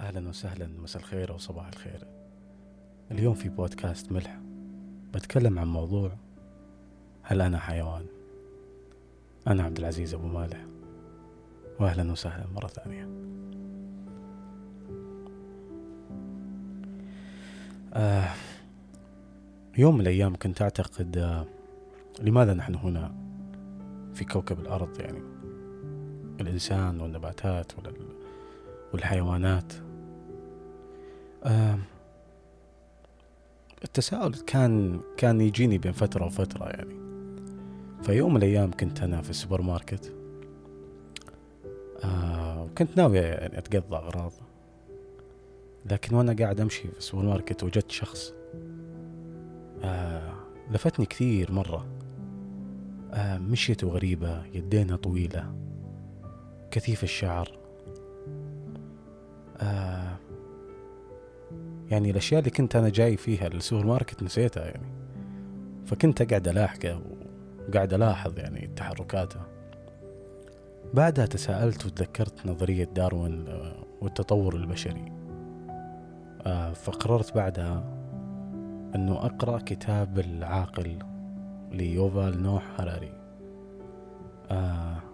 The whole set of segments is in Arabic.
أهلا وسهلا مساء الخير أو صباح الخير. اليوم في بودكاست ملح. بتكلم عن موضوع هل أنا حيوان؟ أنا عبد العزيز أبو مالح. وأهلا وسهلا مرة ثانية. آه يوم من الأيام كنت أعتقد آه لماذا نحن هنا في كوكب الأرض يعني؟ الإنسان والنباتات والحيوانات. التساؤل كان كان يجيني بين فترة وفترة يعني. فيوم من الأيام كنت أنا في السوبر ماركت آه وكنت ناوي يعني أتقضى أغراض. لكن وأنا قاعد أمشي في السوبر ماركت وجدت شخص. آه لفتني كثير مرة. آه مشيته غريبة يدينها طويلة. كثيف الشعر. آه يعني الأشياء اللي كنت أنا جاي فيها للسوبر ماركت نسيتها يعني. فكنت أقعد ألاحقه وقاعد ألاحظ يعني تحركاته. بعدها تساءلت وتذكرت نظرية داروين آه، والتطور البشري. آه، فقررت بعدها أنه أقرأ كتاب العاقل ليوفال نوح هراري. آه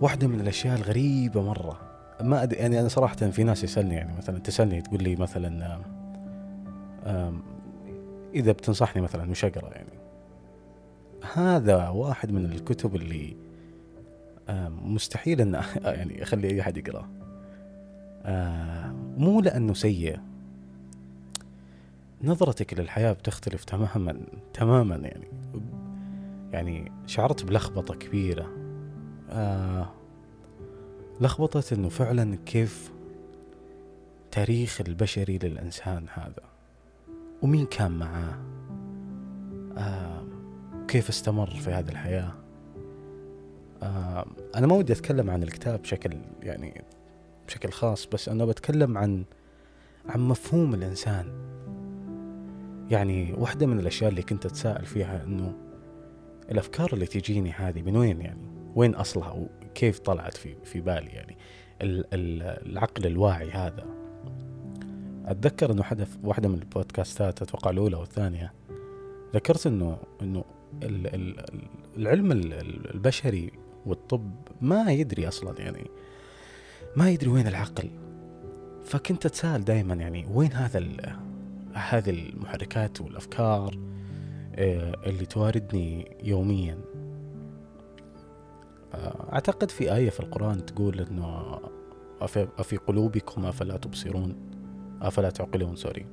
واحدة من الأشياء الغريبة مرة. ما أدري يعني أنا صراحة في ناس يسألني يعني مثلا تسألني تقول لي مثلا إذا بتنصحني مثلا وش أقرأ يعني. هذا واحد من الكتب اللي مستحيل أن يعني أخلي أي أحد يقرأ مو لأنه سيء. نظرتك للحياة بتختلف تماما تماما يعني. يعني شعرت بلخبطة كبيرة. آه لخبطة إنه فعلا كيف تاريخ البشري للإنسان هذا؟ ومين كان معاه؟ آه كيف استمر في هذه الحياة؟ آه أنا ما ودي أتكلم عن الكتاب بشكل يعني بشكل خاص بس أنا بتكلم عن عن مفهوم الإنسان. يعني واحدة من الأشياء اللي كنت أتساءل فيها أنه الأفكار اللي تجيني هذه من وين يعني؟ وين أصلها وكيف طلعت في في بالي يعني. العقل الواعي هذا. أتذكر أنه حدث واحدة من البودكاستات أتوقع الأولى والثانية ذكرت أنه أنه العلم البشري والطب ما يدري أصلا يعني. ما يدري وين العقل. فكنت أتساءل دائما يعني وين هذا هذه المحركات والأفكار آه، اللي تواردني يوميا؟ أعتقد في آية في القرآن تقول أنه أفي قلوبكم أفلا تبصرون؟ أفلا تعقلون؟ سوري.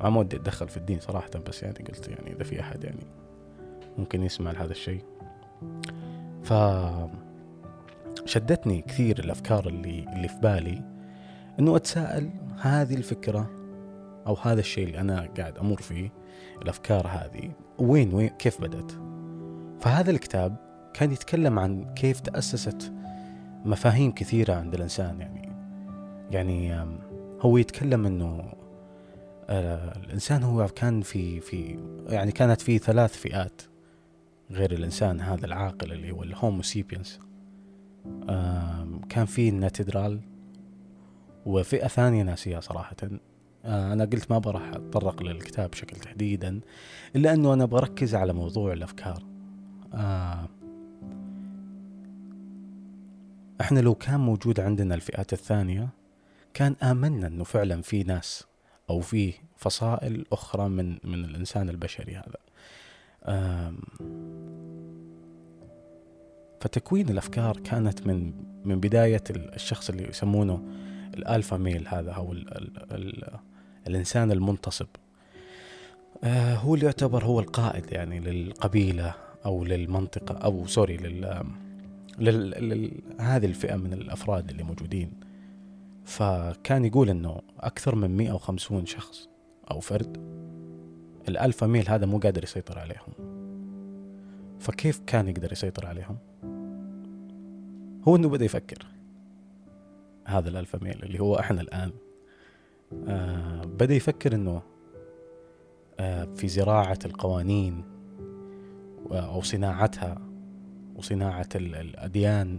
ما ودي أتدخل في الدين صراحة بس يعني قلت يعني إذا في أحد يعني ممكن يسمع لهذا الشيء. ف شدتني كثير الأفكار اللي اللي في بالي إنه أتساءل هذه الفكرة أو هذا الشيء اللي أنا قاعد أمر فيه الأفكار هذه وين وين كيف بدأت؟ فهذا الكتاب كان يتكلم عن كيف تأسست مفاهيم كثيرة عند الإنسان يعني يعني هو يتكلم إنه آه، الإنسان هو كان في في يعني كانت في ثلاث فئات غير الإنسان هذا العاقل اللي هو الهومو سيبينس كان في الناتدرال وفئة ثانية ناسيها صراحة. آه، أنا قلت ما براح أتطرق للكتاب بشكل تحديدا إلا أنه أنا بركز على موضوع الأفكار. آه إحنا لو كان موجود عندنا الفئات الثانية كان آمنا أنه فعلا في ناس أو في فصائل أخرى من من الإنسان البشري هذا. فتكوين الأفكار كانت من من بداية الشخص اللي يسمونه الألفا ميل هذا أو ال ال ال الإنسان المنتصب. آه هو اللي يعتبر هو القائد يعني للقبيلة أو للمنطقة أو sorry لل لل... لل... هذه الفئة من الأفراد اللي موجودين. فكان يقول أنه أكثر من 150 شخص أو فرد ال alpha male هذا مو قادر يسيطر عليهم. فكيف كان يقدر يسيطر عليهم؟ هو أنه بدأ يفكر. هذا ال alpha male اللي هو إحنا الآن. آه بدأ يفكر أنه آه في زراعة القوانين أو صناعتها. وصناعة الأديان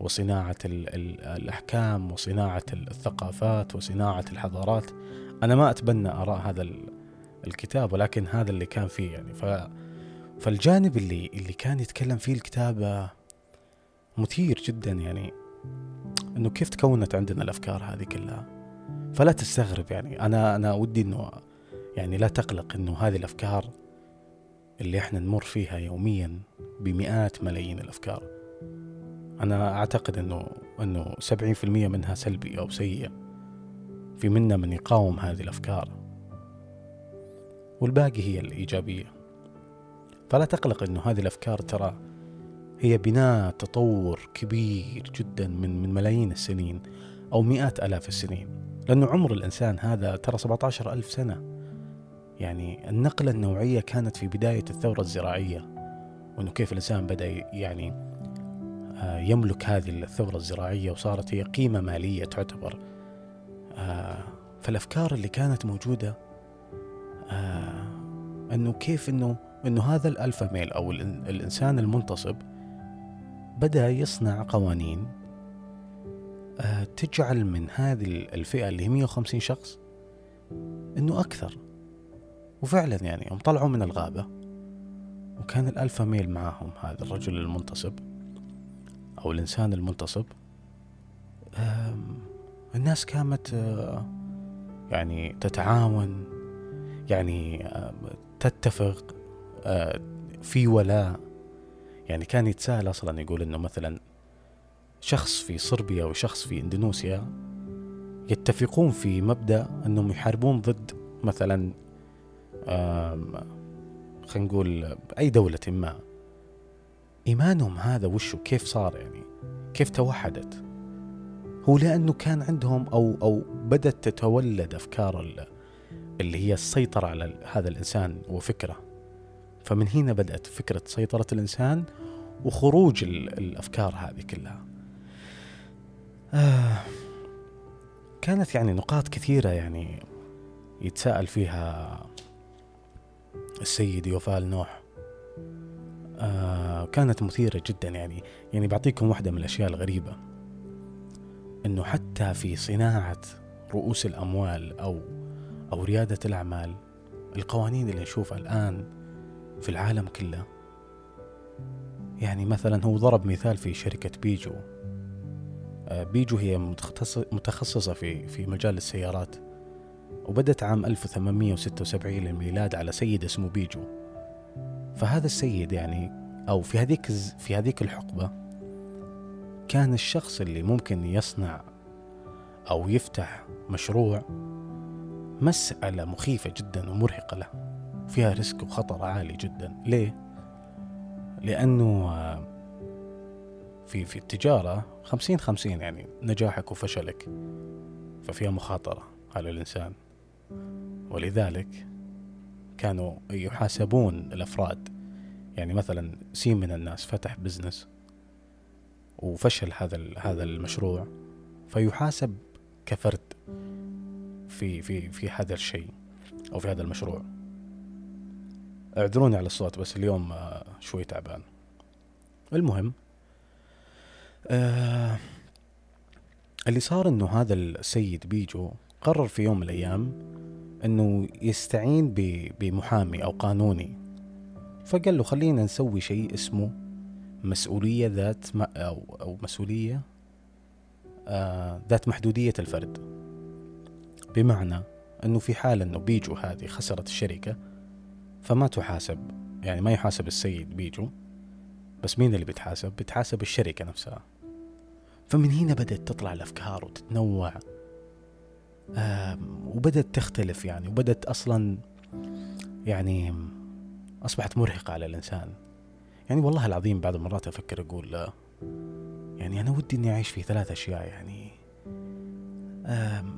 وصناعة ال ال الأحكام وصناعة الثقافات وصناعة الحضارات. أنا ما أتبنى آراء هذا الكتاب ولكن هذا اللي كان فيه يعني. ف فالجانب اللي اللي كان يتكلم فيه الكتاب مثير جدا يعني. إنه كيف تكونت عندنا الأفكار هذه كلها؟ فلا تستغرب يعني. أنا أنا ودي إنه يعني لا تقلق إنه هذه الأفكار اللي إحنا نمر فيها يوميا بمئات ملايين الأفكار. أنا أعتقد إنه إنه 70% منها سلبي أو سيء في منا من يقاوم هذه الأفكار. والباقي هي الإيجابية. فلا تقلق إنه هذه الأفكار ترى هي بناء تطور كبير جدا من من ملايين السنين أو مئات آلاف السنين. لأنه عمر الإنسان هذا ترى 17 ألف سنة. يعني النقلة النوعية كانت في بداية الثورة الزراعية وأنه كيف الإنسان بدأ يعني آه، يملك هذه الثورة الزراعية وصارت هي قيمة مالية تعتبر. آه، فالأفكار اللي كانت موجودة آه، أنه كيف أنه أنه هذا الألفا ميل أو الإنسان المنتصب بدأ يصنع قوانين تجعل من هذه الفئة اللي هي 150 شخص أنه أكثر. وفعلا يعني يوم طلعوا من الغابة وكان الألفا ميل معهم هذا الرجل المنتصب أو الإنسان المنتصب. الناس كانت آه، يعني تتعاون يعني تتفق آه، في ولاء. يعني كان يتساءل أصلا يقول إنه مثلا شخص في صربيا وشخص في إندونيسيا يتفقون في مبدأ أنهم يحاربون ضد مثلا خلينا نقول أي دولة ما. إيمانهم هذا وشو؟ كيف صار يعني؟ كيف توحدت؟ هو لأنه كان عندهم أو أو بدأت تتولد أفكار اللي هي السيطرة على هذا الإنسان وفكره. فمن هنا بدأت فكرة سيطرة الإنسان وخروج الأفكار هذه كلها. آه كانت يعني نقاط كثيرة يعني يتساءل فيها السيد يوفال نوح آه كانت مثيرة جدا يعني. يعني بعطيكم واحدة من الأشياء الغريبة أنه حتى في صناعة رؤوس الأموال أو أو ريادة الأعمال القوانين اللي نشوفها الآن في العالم كله يعني مثلا هو ضرب مثال في شركة بيجو. آه بيجو هي متخصصة في في مجال السيارات. وبدت عام 1876 للميلاد على سيد اسمه بيجو. فهذا السيد يعني أو في هذيك في هذيك الحقبة كان الشخص اللي ممكن يصنع أو يفتح مشروع مسألة مخيفة جدا ومرهقة له فيها ريسك وخطر عالي جدا. ليه؟ لأنه في في التجارة خمسين خمسين يعني نجاحك وفشلك ففيها مخاطرة على الإنسان. ولذلك كانوا يحاسبون الأفراد. يعني مثلا سين من الناس فتح بزنس وفشل هذا هذا المشروع فيحاسب كفرد في في في هذا الشيء أو في هذا المشروع. اعذروني على الصوت بس اليوم آه، شوي تعبان. المهم آه اللي صار إنه هذا السيد بيجو قرر في يوم من الأيام إنه يستعين بمحامي أو قانوني. فقال له خلينا نسوي شيء اسمه مسؤولية ذات أو أو مسؤولية آه ذات محدودية الفرد. بمعنى إنه في حال إنه بيجو هذه خسرت الشركة فما تحاسب يعني ما يحاسب السيد بيجو بس مين اللي بتحاسب؟ بتحاسب الشركة نفسها. فمن هنا بدأت تطلع الأفكار وتتنوع. وبدت تختلف يعني وبدت أصلا يعني أصبحت مرهقة على الإنسان. يعني والله العظيم بعض المرات أفكر أقول يعني أنا ودي إني أعيش في ثلاث أشياء يعني.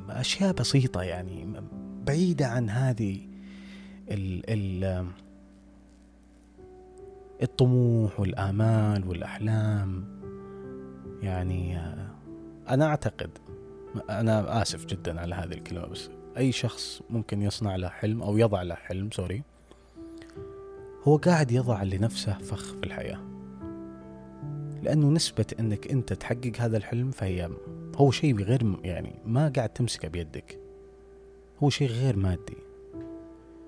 أشياء بسيطة يعني بعيدة عن هذه ال ال الطموح والآمال والأحلام. يعني أنا أعتقد أنا آسف جدا على هذه الكلمة بس أي شخص ممكن يصنع له حلم أو يضع له حلم سوري هو قاعد يضع لنفسه فخ في الحياة. لأنه نسبة أنك أنت تحقق هذا الحلم فهي هو شيء غير يعني ما قاعد تمسكه بيدك. هو شيء غير مادي.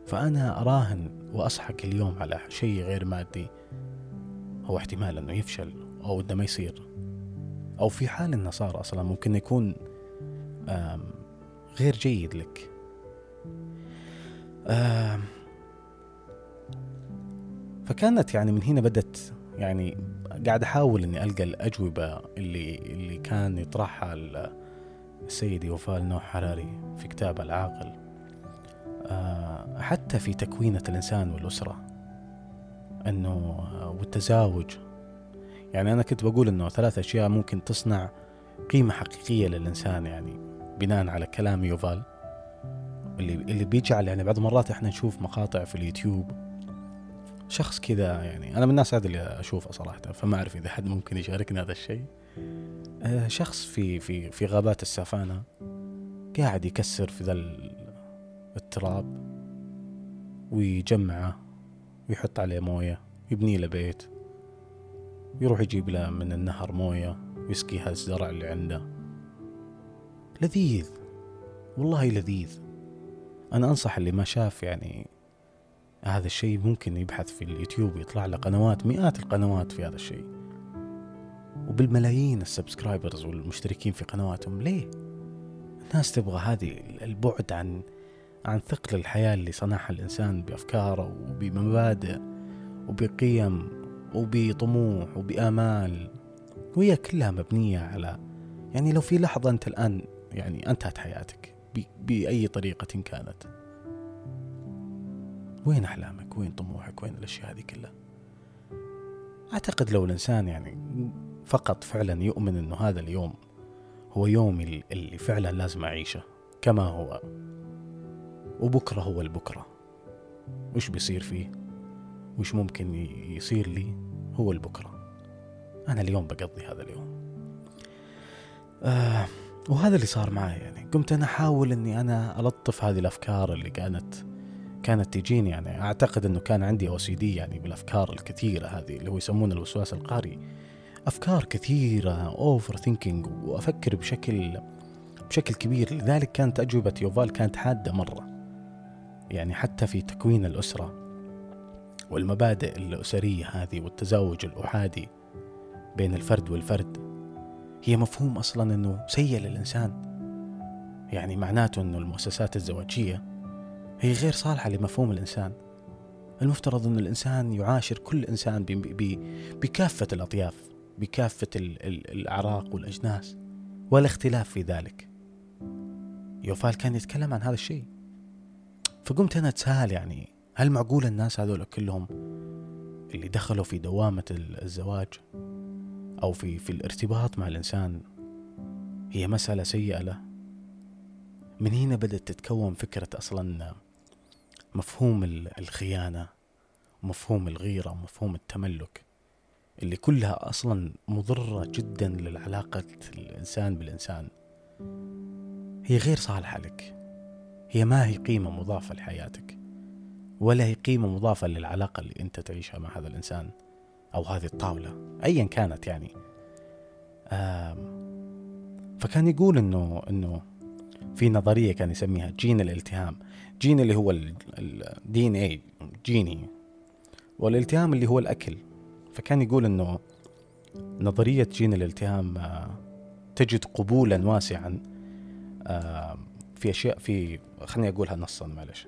فأنا أراهن وأصحك اليوم على شيء غير مادي هو احتمال أنه يفشل أو أنه ما يصير. أو في حال أنه صار أصلا ممكن يكون غير جيد لك. فكانت يعني من هنا بدت يعني قاعد أحاول إني ألقى الأجوبة اللي اللي كان يطرحها ال- السيد يوفال نوح حراري في كتابه العاقل. آه، حتى في تكوينة الإنسان والأسرة. أنه آه، والتزاوج. يعني أنا كنت بقول أنه ثلاث أشياء ممكن تصنع قيمة حقيقية للإنسان يعني. بناء على كلام يوفال اللي اللي بيجعل يعني بعض المرات إحنا نشوف مقاطع في اليوتيوب شخص كذا يعني أنا من الناس هذا اللي أشوفه صراحة فما أعرف إذا حد ممكن يشاركني هذا الشيء. آه، شخص في في في غابات السافانا قاعد يكسر في ذا ال- التراب ويجمعه ويحط عليه موية يبني له بيت ويروح يجيب له من النهر موية ويسقيها الزرع اللي عنده. لذيذ. والله لذيذ. أنا أنصح اللي ما شاف يعني هذا الشيء ممكن يبحث في اليوتيوب يطلع له قنوات مئات القنوات في هذا الشيء. وبالملايين السبسكرايبرز والمشتركين في قنواتهم ليه؟ الناس تبغى هذه البعد عن عن ثقل الحياة اللي صنعها الإنسان بأفكاره وبمبادئ وبقيم وبطموح وبآمال. وهي كلها مبنية على يعني لو في لحظة أنت الآن يعني أنتهت حياتك ب- بأي طريقة كانت. وين أحلامك؟ وين طموحك؟ وين الأشياء هذه كلها؟ أعتقد لو الإنسان يعني فقط فعلا يؤمن أنه هذا اليوم هو يومي اللي فعلا لازم أعيشه كما هو وبكرة هو البكرة. وش بيصير فيه؟ وش ممكن يصير لي؟ هو البكرة. أنا اليوم بقضي هذا اليوم. آه. وهذا اللي صار معي يعني قمت أنا أحاول أني أنا ألطف هذه الأفكار اللي كانت كانت تجيني يعني أعتقد أنه كان عندي OCD يعني بالأفكار الكثيرة هذه اللي هو يسمونه الوسواس القهري أفكار كثيرة overthinking وأفكر بشكل بشكل كبير. لذلك كانت أجوبة يوفال كانت حادة مرة يعني حتى في تكوين الأسرة والمبادئ الأسرية هذه والتزاوج الأحادي بين الفرد والفرد. هي مفهوم أصلا أنه سيء للإنسان. يعني معناته أنه المؤسسات الزواجية هي غير صالحة لمفهوم الإنسان. المفترض أن الإنسان يعاشر كل إنسان بكافة الأطياف بكافة ال- ال- الأعراق والأجناس ولا اختلاف في ذلك. يوفال كان يتكلم عن هذا الشيء. فقمت أنا أتساءل يعني هل معقول الناس هذول كلهم اللي دخلوا في دوامة ال- الزواج أو في في الارتباط مع الإنسان هي مسألة سيئة له. من هنا بدأت تتكون فكرة أصلا مفهوم ال- الخيانة ومفهوم الغيرة ومفهوم التملك اللي كلها أصلا مضرة جدا للعلاقة الإنسان بالإنسان. هي غير صالحة لك. هي ما هي قيمة مضافة لحياتك ولا هي قيمة مضافة للعلاقة اللي أنت تعيشها مع هذا الإنسان. أو هذه الطاولة أيا كانت يعني. فكان يقول إنه إنه في نظرية كان يسميها جين الالتهام. جين اللي هو ال DNA جيني. والالتهام اللي هو الأكل. فكان يقول إنه نظرية جين الالتهام آه، تجد قبولا واسعا في أشياء في خليني أقولها نصا معلش.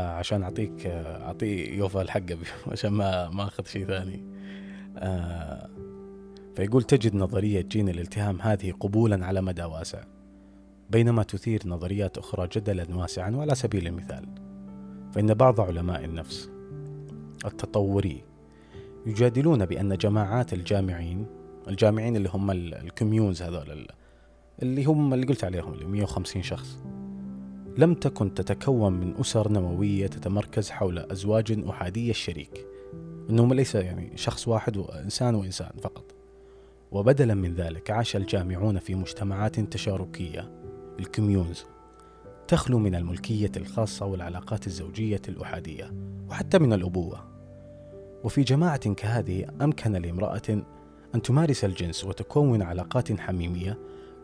عشان أعطيك آه، أعطي يوفال الحق عشان ما ما أخذ شيء ثاني. آه، فيقول تجد نظرية جين الالتهام هذه قبولا على مدى واسع بينما تثير نظريات أخرى جدلا واسعا وعلى سبيل المثال. فإن بعض علماء النفس التطوري يجادلون بأن جماعات الجامعين الجامعين اللي هم ال- ال communes هذول ال- اللي هم اللي قلت عليهم اللي 150 شخص لم تكن تتكون من أسر نووية تتمركز حول أزواج أحادية الشريك أنهم ليس يعني شخص واحد وإنسان وإنسان فقط. وبدلا من ذلك عاش الجامعون في مجتمعات تشاركية الكوميونز تخلو من الملكية الخاصة والعلاقات الزوجية الأحادية وحتى من الأبوة. وفي جماعة كهذه أمكن لامرأة أن تمارس الجنس وتكون علاقات حميمية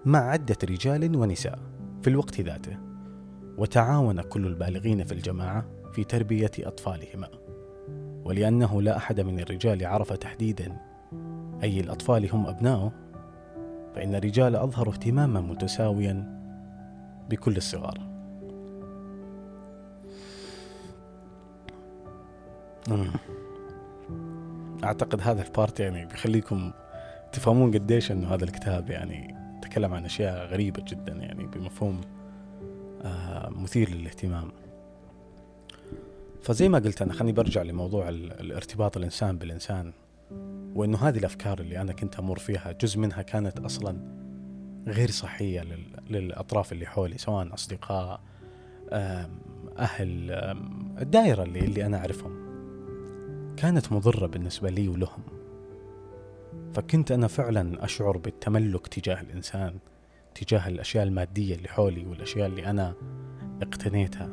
مع عدة رجال ونساء في الوقت ذاته. وتعاون كل البالغين في الجماعة في تربية أطفالهما. ولأنه لا أحد من الرجال عرف تحديدا أي الأطفال هم أبناؤه فإن الرجال أظهروا اهتماما متساويا بكل الصغار. أعتقد هذا البارت يعني بيخليكم تفهمون قديش أنه هذا الكتاب يعني تكلم عن أشياء غريبة جدا يعني بمفهوم مثير للاهتمام. فزي ما قلت أنا خليني برجع لموضوع الارتباط الإنسان بالإنسان وإنه هذه الأفكار اللي أنا كنت أمر فيها جزء منها كانت أصلا غير صحية للأطراف اللي حولي سواء أصدقاء أهل الدائرة اللي, اللي أنا أعرفهم. كانت مضرة بالنسبة لي ولهم. فكنت أنا فعلا أشعر بالتملك تجاه الإنسان. تجاه الأشياء المادية اللي حولي والأشياء اللي أنا اقتنيتها.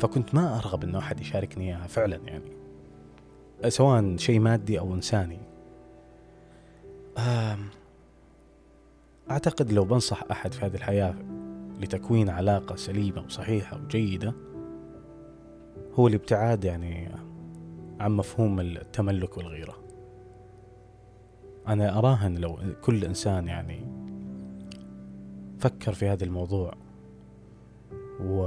فكنت ما أرغب أنه أحد يشاركني إياها فعلا يعني. سواء شيء مادي أو إنساني. أعتقد لو بنصح أحد في هذه الحياة لتكوين علاقة سليمة وصحيحة وجيدة هو الابتعاد يعني عن مفهوم التملك والغيرة. أنا أراهن لو كل إنسان يعني فكر في هذا الموضوع. و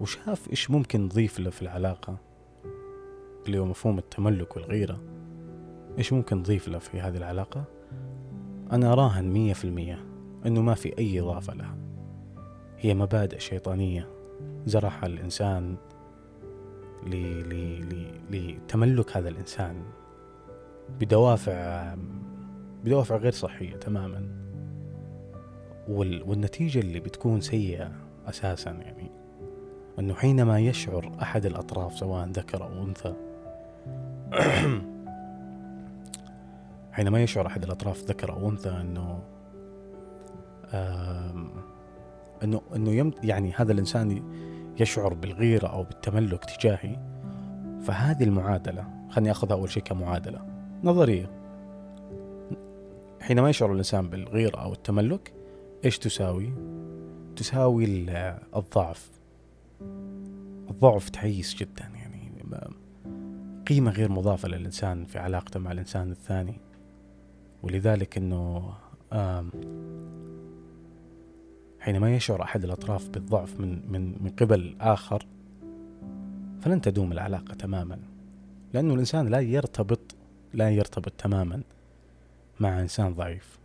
وشاف إيش ممكن نضيف له في العلاقة. اللي هو مفهوم التملك والغيرة. إيش ممكن نضيف له في هذه العلاقة؟ أنا أراهن مية في المية أنه ما في أي إضافة لها. هي مبادئ شيطانية زرعها الإنسان لتملك هذا الإنسان بدوافع بدوافع غير صحية تماما. والنتيجة اللي بتكون سيئة أساسا يعني. أنه حينما يشعر أحد الأطراف سواء ذكر أو أنثى حينما يشعر أحد الأطراف ذكر أو أنثى أنه أنه أنه يم يعني هذا الإنسان يشعر بالغيرة أو بالتملك تجاهي فهذه المعادلة خليني أخذها أول شيء كمعادلة نظرية. حينما يشعر الإنسان بالغيرة أو التملك إيش تساوي؟ تساوي الضعف. الضعف تعيس جدا يعني قيمة غير مضافة للإنسان في علاقته مع الإنسان الثاني. ولذلك أنه حينما يشعر أحد الأطراف بالضعف من, من, من قبل آخر فلن تدوم العلاقة تماما لأنه الإنسان لا يرتبط لا يرتبط تماما. مع إنسان ضعيف.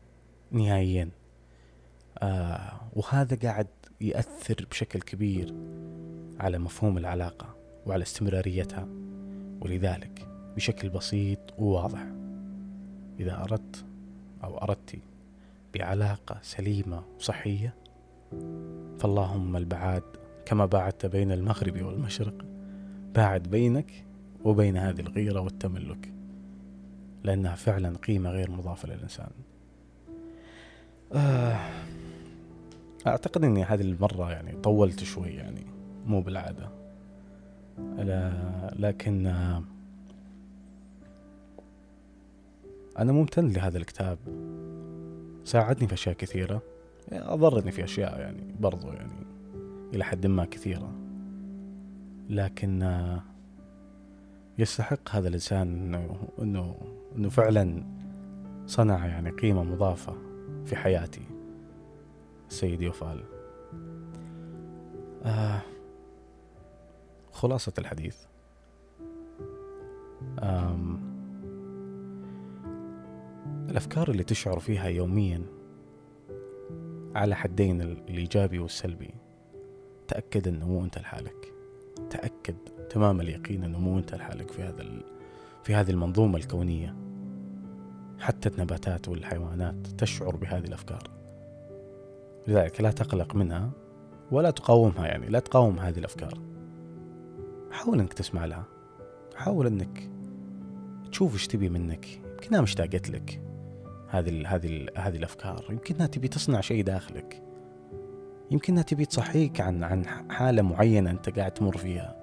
نهائيا. آه وهذا قاعد يأثر بشكل كبير على مفهوم العلاقة وعلى استمراريتها. ولذلك بشكل بسيط وواضح. إذا أردت أو أردت بعلاقة سليمة وصحية فاللهم البعاد كما باعدت بين المغرب والمشرق باعد بينك وبين هذه الغيرة والتملك لأنها فعلا قيمة غير مضافة للإنسان. آه أعتقد أني هذه المرة يعني طولت شوي يعني مو بالعادة. لكن آه أنا ممتن لهذا الكتاب. ساعدني في أشياء كثيرة. أضرني في أشياء يعني برضو يعني إلى حد ما كثيرة. لكن آه يستحق هذا الإنسان إنه إنه إنه فعلا صنع يعني قيمة مضافة في حياتي السيد يوفال. آه خلاصة الحديث. آم الأفكار اللي تشعر فيها يوميا على حدين الإيجابي والسلبي تأكد أنه مو أنت لحالك. تأكد تمام اليقين أنه مو أنت لحالك في هذا في هذه المنظومة الكونية. حتى النباتات والحيوانات تشعر بهذه الأفكار. لذلك لا تقلق منها ولا تقاومها يعني لا تقاوم هذه الأفكار. حاول أنك تسمع لها. حاول أنك تشوف إيش تبي منك. يمكنها مشتاقت لك هذه هذه هذه الأفكار. يمكنها تبي تصنع شيء داخلك. يمكنها تبي تصحيك عن عن حالة معينة أنت قاعد تمر فيها.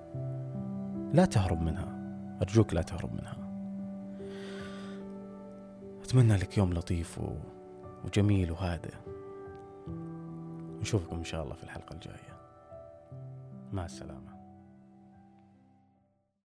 لا تهرب منها. أرجوك لا تهرب منها. أتمنى لك يوم لطيف و... وجميل وهادئ. نشوفكم إن شاء الله في الحلقة الجاية. مع السلامة.